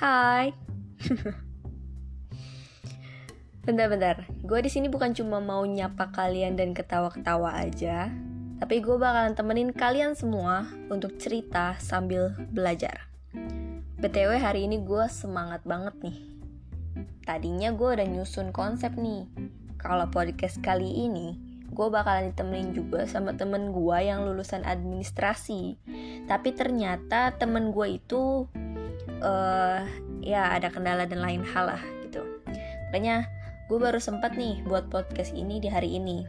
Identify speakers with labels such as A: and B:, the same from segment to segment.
A: Hai. Bentar-bentar, gue di sini bukan cuma mau nyapa kalian dan ketawa-ketawa aja, tapi gue bakalan temenin kalian semua untuk cerita sambil belajar. BTW hari ini gue semangat banget nih. Tadinya gue udah nyusun konsep nih. Kalau podcast kali ini, gue bakalan ditemenin juga sama temen gue yang lulusan administrasi. Tapi ternyata temen gue itu uh, ya ada kendala dan lain hal lah gitu. Makanya gue baru sempat nih buat podcast ini di hari ini.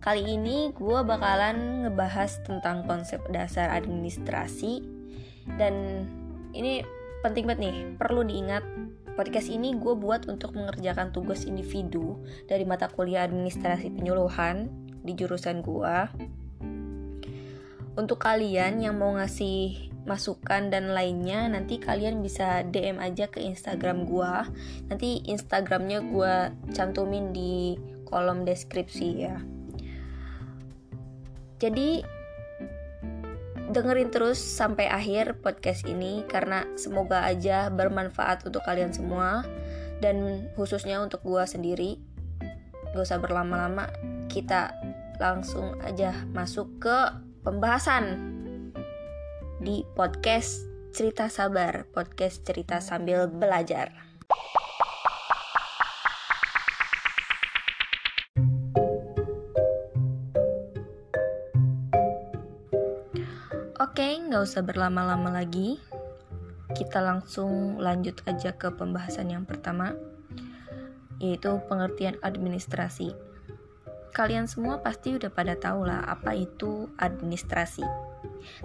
A: Kali ini gue bakalan ngebahas tentang konsep dasar administrasi dan ini penting banget nih, perlu diingat podcast ini gue buat untuk mengerjakan tugas individu dari mata kuliah administrasi penyuluhan di jurusan gue. Untuk kalian yang mau ngasih masukan dan lainnya nanti kalian bisa DM aja ke Instagram gua. Nanti Instagramnya gua cantumin di kolom deskripsi ya. Jadi dengerin terus sampai akhir podcast ini karena semoga aja bermanfaat untuk kalian semua. Dan khususnya untuk gua sendiri gak usah berlama-lama kita langsung aja masuk ke pembahasan di podcast Cerita Sabar, podcast cerita sambil belajar. Oke, nggak usah berlama-lama lagi. Kita langsung lanjut aja ke pembahasan yang pertama, yaitu pengertian administrasi. Kalian semua pasti udah pada tahu lah apa itu administrasi.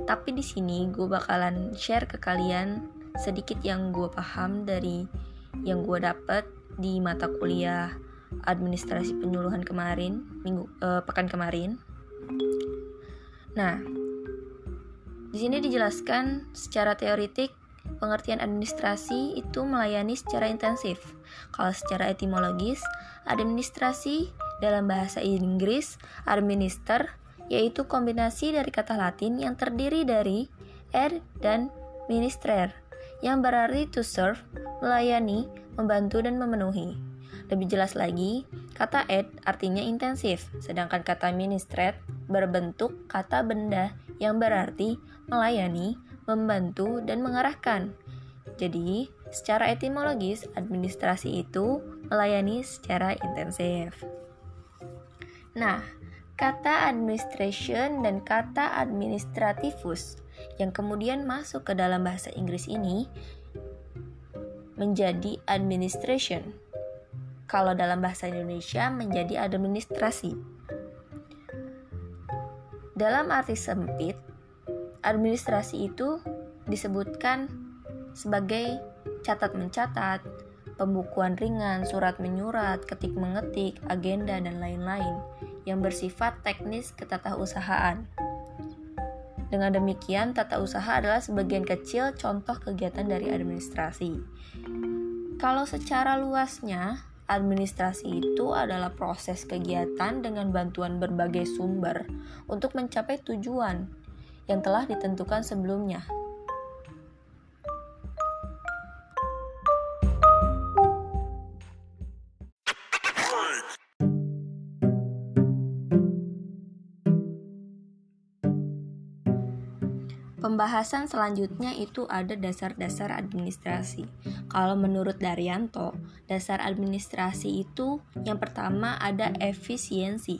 A: Tapi di sini gue bakalan share ke kalian sedikit yang gue paham dari yang gue dapet di mata kuliah administrasi penyuluhan kemarin minggu uh, pekan kemarin. Nah, di sini dijelaskan secara teoritik pengertian administrasi itu melayani secara intensif. Kalau secara etimologis, administrasi dalam bahasa Inggris administer yaitu kombinasi dari kata Latin yang terdiri dari er dan ministrer, yang berarti to serve, melayani, membantu, dan memenuhi. Lebih jelas lagi, kata ed artinya intensif, sedangkan kata ministret berbentuk kata benda yang berarti melayani, membantu, dan mengarahkan. Jadi, secara etimologis, administrasi itu melayani secara intensif. Nah, Kata administration dan kata administrativus yang kemudian masuk ke dalam bahasa Inggris ini menjadi administration. Kalau dalam bahasa Indonesia menjadi administrasi. Dalam arti sempit, administrasi itu disebutkan sebagai catat mencatat, pembukuan ringan, surat menyurat, ketik mengetik, agenda, dan lain-lain yang bersifat teknis ketatausahaan. Dengan demikian, tata usaha adalah sebagian kecil contoh kegiatan dari administrasi. Kalau secara luasnya, administrasi itu adalah proses kegiatan dengan bantuan berbagai sumber untuk mencapai tujuan yang telah ditentukan sebelumnya. Pembahasan selanjutnya itu ada dasar-dasar administrasi. Kalau menurut Daryanto, dasar administrasi itu yang pertama ada efisiensi.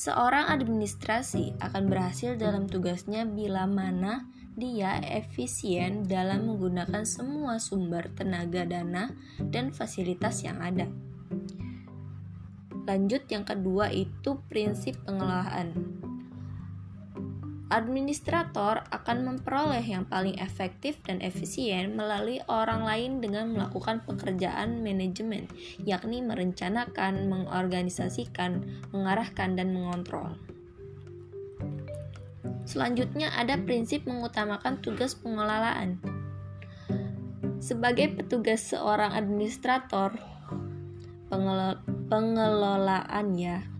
A: Seorang administrasi akan berhasil dalam tugasnya bila mana dia efisien dalam menggunakan semua sumber tenaga dana dan fasilitas yang ada. Lanjut yang kedua itu prinsip pengelolaan. Administrator akan memperoleh yang paling efektif dan efisien melalui orang lain dengan melakukan pekerjaan manajemen, yakni merencanakan, mengorganisasikan, mengarahkan, dan mengontrol. Selanjutnya ada prinsip mengutamakan tugas pengelolaan. Sebagai petugas seorang administrator, pengelo pengelolaannya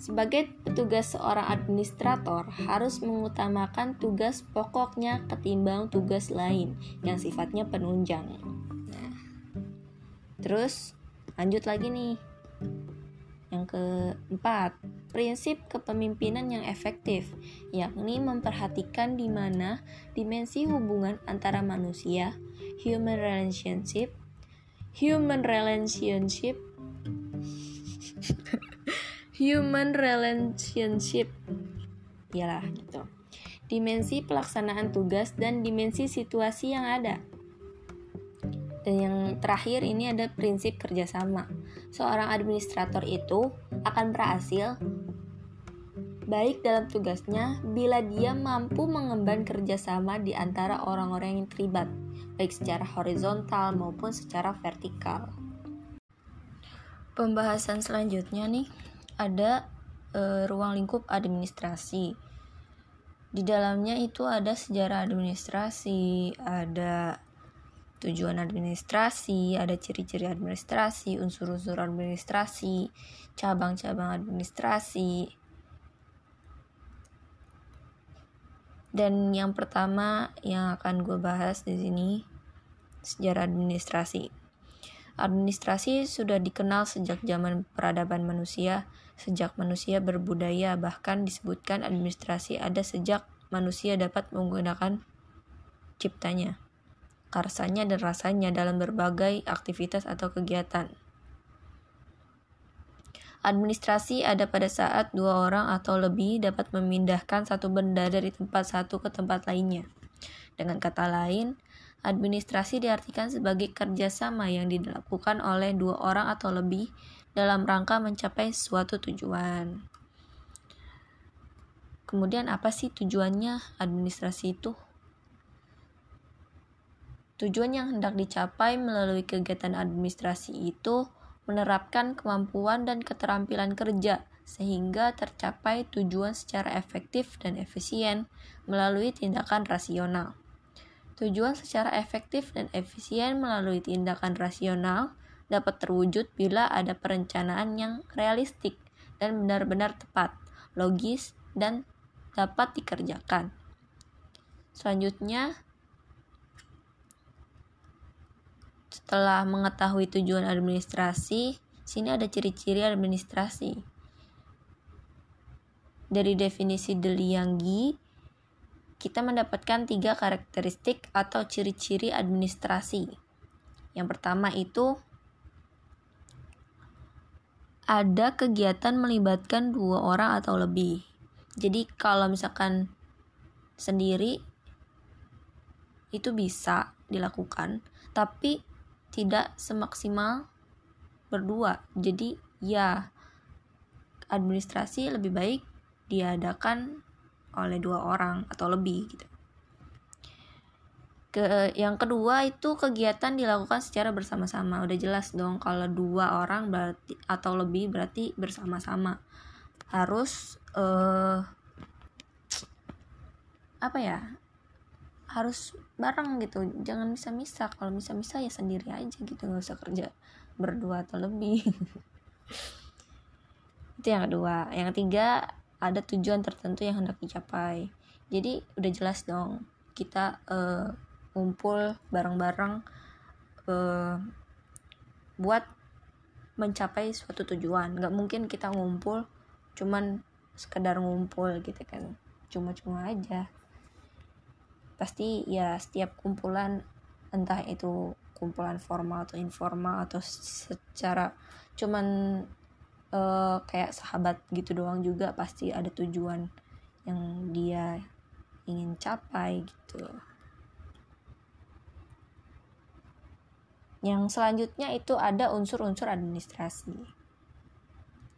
A: Sebagai petugas seorang administrator harus mengutamakan tugas pokoknya ketimbang tugas lain yang sifatnya penunjang. Nah, terus lanjut lagi nih. Yang keempat, prinsip kepemimpinan yang efektif, yakni memperhatikan di mana dimensi hubungan antara manusia, human relationship, human relationship human relationship. Iyalah gitu. Dimensi pelaksanaan tugas dan dimensi situasi yang ada. Dan yang terakhir ini ada prinsip kerjasama. Seorang administrator itu akan berhasil baik dalam tugasnya bila dia mampu mengemban kerjasama di antara orang-orang yang terlibat, baik secara horizontal maupun secara vertikal. Pembahasan selanjutnya nih ada e, ruang lingkup administrasi. Di dalamnya itu ada sejarah administrasi, ada tujuan administrasi, ada ciri-ciri administrasi, unsur-unsur administrasi, cabang-cabang administrasi. Dan yang pertama yang akan gue bahas di sini sejarah administrasi. Administrasi sudah dikenal sejak zaman peradaban manusia, sejak manusia berbudaya, bahkan disebutkan administrasi ada sejak manusia dapat menggunakan ciptanya, karsanya dan rasanya dalam berbagai aktivitas atau kegiatan. Administrasi ada pada saat dua orang atau lebih dapat memindahkan satu benda dari tempat satu ke tempat lainnya. Dengan kata lain, Administrasi diartikan sebagai kerjasama yang dilakukan oleh dua orang atau lebih dalam rangka mencapai suatu tujuan. Kemudian apa sih tujuannya administrasi itu? Tujuan yang hendak dicapai melalui kegiatan administrasi itu menerapkan kemampuan dan keterampilan kerja sehingga tercapai tujuan secara efektif dan efisien melalui tindakan rasional. Tujuan secara efektif dan efisien melalui tindakan rasional dapat terwujud bila ada perencanaan yang realistik dan benar-benar tepat, logis, dan dapat dikerjakan. Selanjutnya, setelah mengetahui tujuan administrasi, sini ada ciri-ciri administrasi. Dari definisi Delianggi, kita mendapatkan tiga karakteristik atau ciri-ciri administrasi. Yang pertama itu ada kegiatan melibatkan dua orang atau lebih. Jadi kalau misalkan sendiri itu bisa dilakukan, tapi tidak semaksimal berdua. Jadi ya administrasi lebih baik diadakan oleh dua orang atau lebih gitu. Ke, yang kedua itu kegiatan dilakukan secara bersama-sama. Udah jelas dong kalau dua orang berarti atau lebih berarti bersama-sama. Harus uh, apa ya? Harus bareng gitu. Jangan bisa-bisa. Kalau bisa-bisa ya sendiri aja gitu, nggak usah kerja berdua atau lebih. itu yang kedua. Yang ketiga ada tujuan tertentu yang hendak dicapai jadi udah jelas dong kita uh, ngumpul bareng-bareng uh, buat mencapai suatu tujuan. Nggak mungkin kita ngumpul cuman sekedar ngumpul gitu kan. Cuma-cuma aja. Pasti ya setiap kumpulan entah itu kumpulan formal atau informal atau secara cuman uh, kayak sahabat gitu doang juga pasti ada tujuan yang dia ingin capai gitu yang selanjutnya itu ada unsur-unsur administrasi.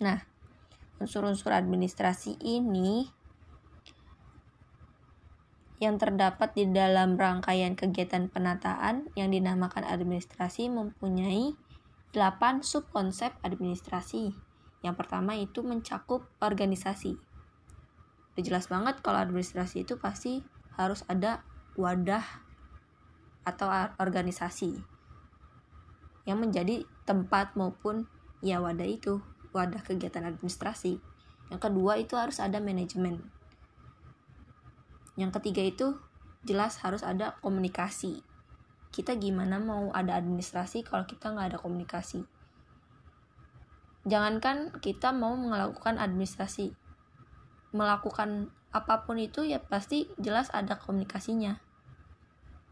A: Nah unsur-unsur administrasi ini yang terdapat di dalam rangkaian kegiatan penataan yang dinamakan administrasi mempunyai 8 subkonsep administrasi. Yang pertama itu mencakup organisasi. Udah jelas banget kalau administrasi itu pasti harus ada wadah atau organisasi yang menjadi tempat maupun ya wadah itu, wadah kegiatan administrasi. yang kedua itu harus ada manajemen. Yang ketiga itu jelas harus ada komunikasi. Kita gimana mau ada administrasi kalau kita nggak ada komunikasi? Jangankan kita mau melakukan administrasi melakukan apa pun itu ya pasti jelas ada komunikasinya.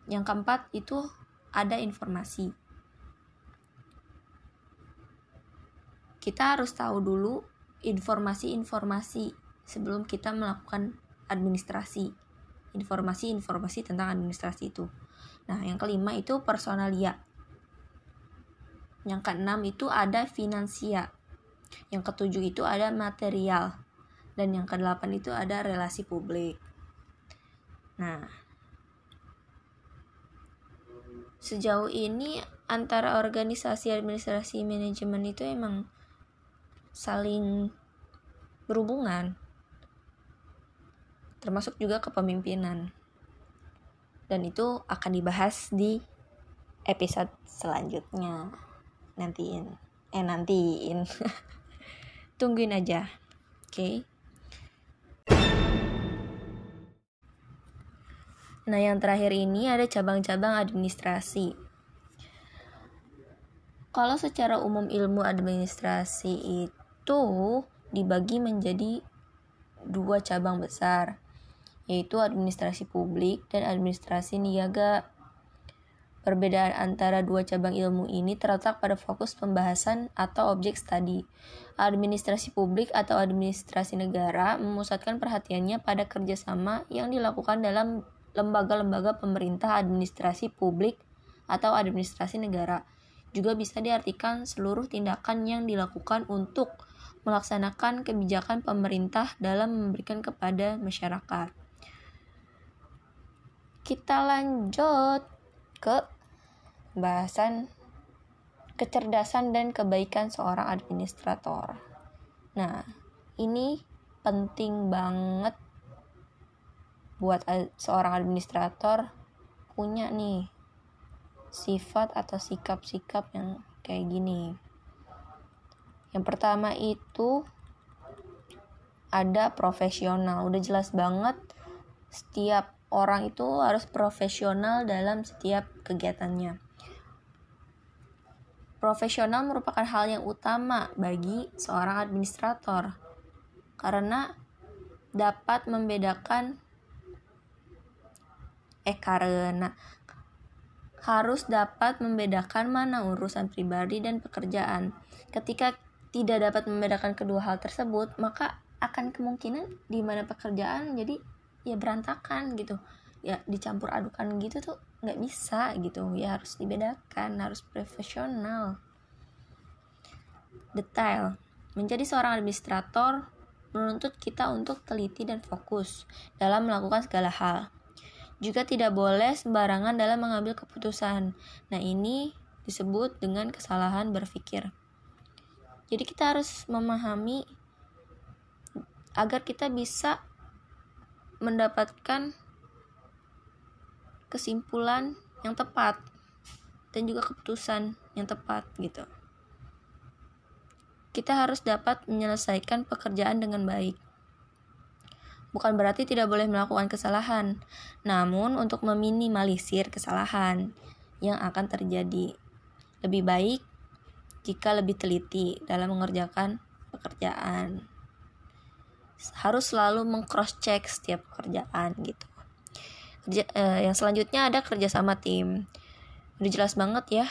A: Yang keempat itu ada informasi kita harus tahu dulu informasi-informasi sebelum kita melakukan administrasi. Informasi-informasi tentang administrasi itu. Nah yang kelima itu personalia. Yang keenam itu ada finansia. Yang ketujuh itu ada material. Dan yang kedelapan itu ada relasi publik. Nah sejauh ini antara organisasi administrasi manajemen itu emang saling berhubungan termasuk juga kepemimpinan. Dan itu akan dibahas di episode selanjutnya. Nantiin. Eh nantiin. Tungguin aja. Oke. Okay? nah yang terakhir ini ada cabang-cabang administrasi. Kalau secara umum ilmu administrasi itu itu dibagi menjadi dua cabang besar, yaitu administrasi publik dan administrasi niaga. Perbedaan antara dua cabang ilmu ini terletak pada fokus pembahasan atau objek studi. Administrasi publik atau administrasi negara memusatkan perhatiannya pada kerjasama yang dilakukan dalam lembaga-lembaga pemerintah administrasi publik atau administrasi negara. Juga bisa diartikan seluruh tindakan yang dilakukan untuk melaksanakan kebijakan pemerintah dalam memberikan kepada masyarakat. Kita lanjut ke bahasan kecerdasan dan kebaikan seorang administrator. Nah, ini penting banget buat seorang administrator punya nih sifat atau sikap-sikap yang kayak gini. Yang pertama itu ada profesional. Udah jelas banget setiap orang itu harus profesional dalam setiap kegiatannya. Profesional merupakan hal yang utama bagi seorang administrator karena dapat membedakan eh karena harus dapat membedakan mana urusan pribadi dan pekerjaan. Ketika tidak dapat membedakan kedua hal tersebut, maka akan kemungkinan di mana pekerjaan jadi ya berantakan gitu. Ya dicampur adukan gitu tuh nggak bisa gitu. Ya harus dibedakan, harus profesional. Detail. Menjadi seorang administrator menuntut kita untuk teliti dan fokus dalam melakukan segala hal. Juga tidak boleh sembarangan dalam mengambil keputusan. Nah, ini disebut dengan kesalahan berpikir. Jadi kita harus memahami agar kita bisa mendapatkan kesimpulan yang tepat dan juga keputusan yang tepat gitu. Kita harus dapat menyelesaikan pekerjaan dengan baik. Bukan berarti tidak boleh melakukan kesalahan, namun untuk meminimalisir kesalahan yang akan terjadi. Lebih baik jika lebih teliti dalam mengerjakan pekerjaan. Harus selalu mengcross check setiap pekerjaan gitu. Kerja, eh, yang selanjutnya ada kerjasama tim. Udah jelas banget ya,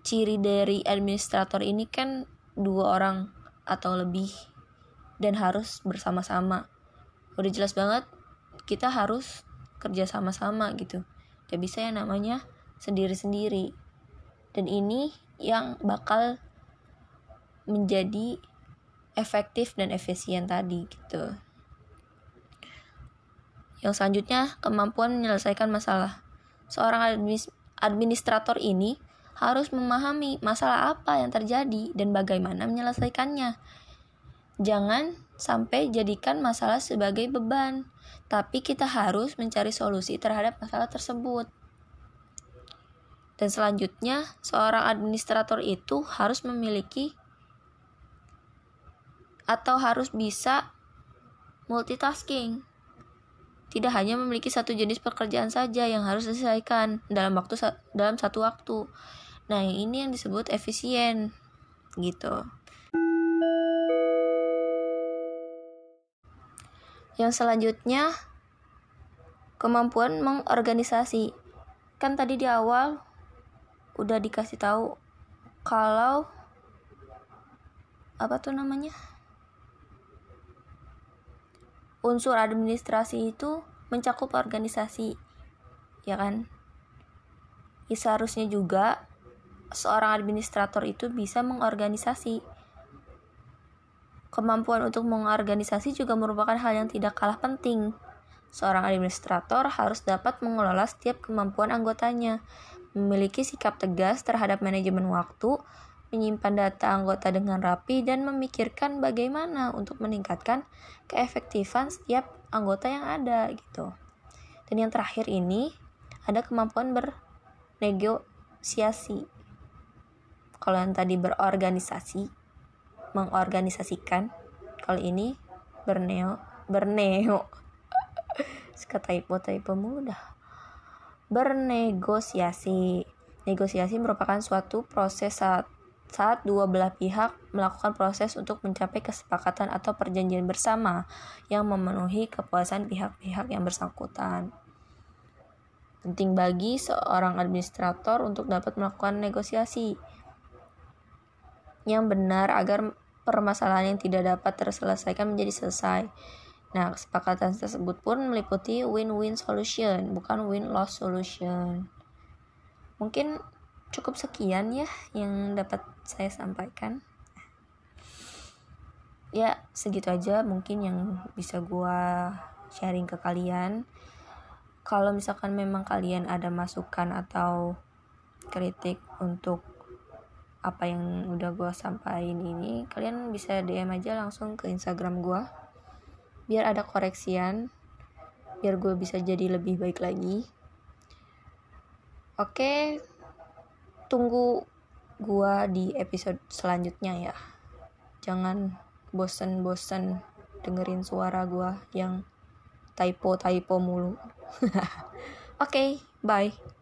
A: ciri dari administrator ini kan dua orang atau lebih dan harus bersama-sama. Udah jelas banget kita harus kerja sama-sama gitu. Gak bisa ya namanya sendiri-sendiri. Dan ini yang bakal menjadi efektif dan efisien tadi gitu. Yang selanjutnya, kemampuan menyelesaikan masalah. Seorang administrator ini harus memahami masalah apa yang terjadi dan bagaimana menyelesaikannya. Jangan sampai jadikan masalah sebagai beban, tapi kita harus mencari solusi terhadap masalah tersebut. Dan selanjutnya, seorang administrator itu harus memiliki atau harus bisa multitasking. Tidak hanya memiliki satu jenis pekerjaan saja yang harus diselesaikan dalam waktu dalam satu waktu. Nah, ini yang disebut efisien gitu. Yang selanjutnya kemampuan mengorganisasi. Kan tadi di awal udah dikasih tahu kalau apa tuh namanya? unsur administrasi itu mencakup organisasi ya kan? Ya seharusnya juga seorang administrator itu bisa mengorganisasi. Kemampuan untuk mengorganisasi juga merupakan hal yang tidak kalah penting. Seorang administrator harus dapat mengelola setiap kemampuan anggotanya memiliki sikap tegas terhadap manajemen waktu menyimpan data anggota dengan rapi, dan memikirkan bagaimana untuk meningkatkan keefektifan setiap anggota yang ada gitu. Dan yang terakhir ini ada kemampuan bernegosiasi. Kalau yang tadi berorganisasi, mengorganisasikan, kalau ini berneo, berneo. Suka typo typo mudah. Bernegosiasi. Negosiasi merupakan suatu proses saat saat dua belah pihak melakukan proses untuk mencapai kesepakatan atau perjanjian bersama yang memenuhi kepuasan pihak-pihak yang bersangkutan. Penting bagi seorang administrator untuk dapat melakukan negosiasi yang benar agar permasalahan yang tidak dapat terselesaikan menjadi selesai. Nah, kesepakatan tersebut pun meliputi win-win solution, bukan win-loss solution. Mungkin cukup sekian ya yang dapat saya sampaikan. Ya segitu aja mungkin yang bisa gua sharing ke kalian. Kalau misalkan memang kalian ada masukan atau kritik untuk apa yang udah gua sampaikan ini kalian bisa DM aja langsung ke Instagram gua biar ada koreksian. Biar gue bisa jadi lebih baik lagi. Oke tunggu gua di episode selanjutnya ya. Jangan bosen-bosen dengerin suara gua yang typo-typo mulu. Oke bye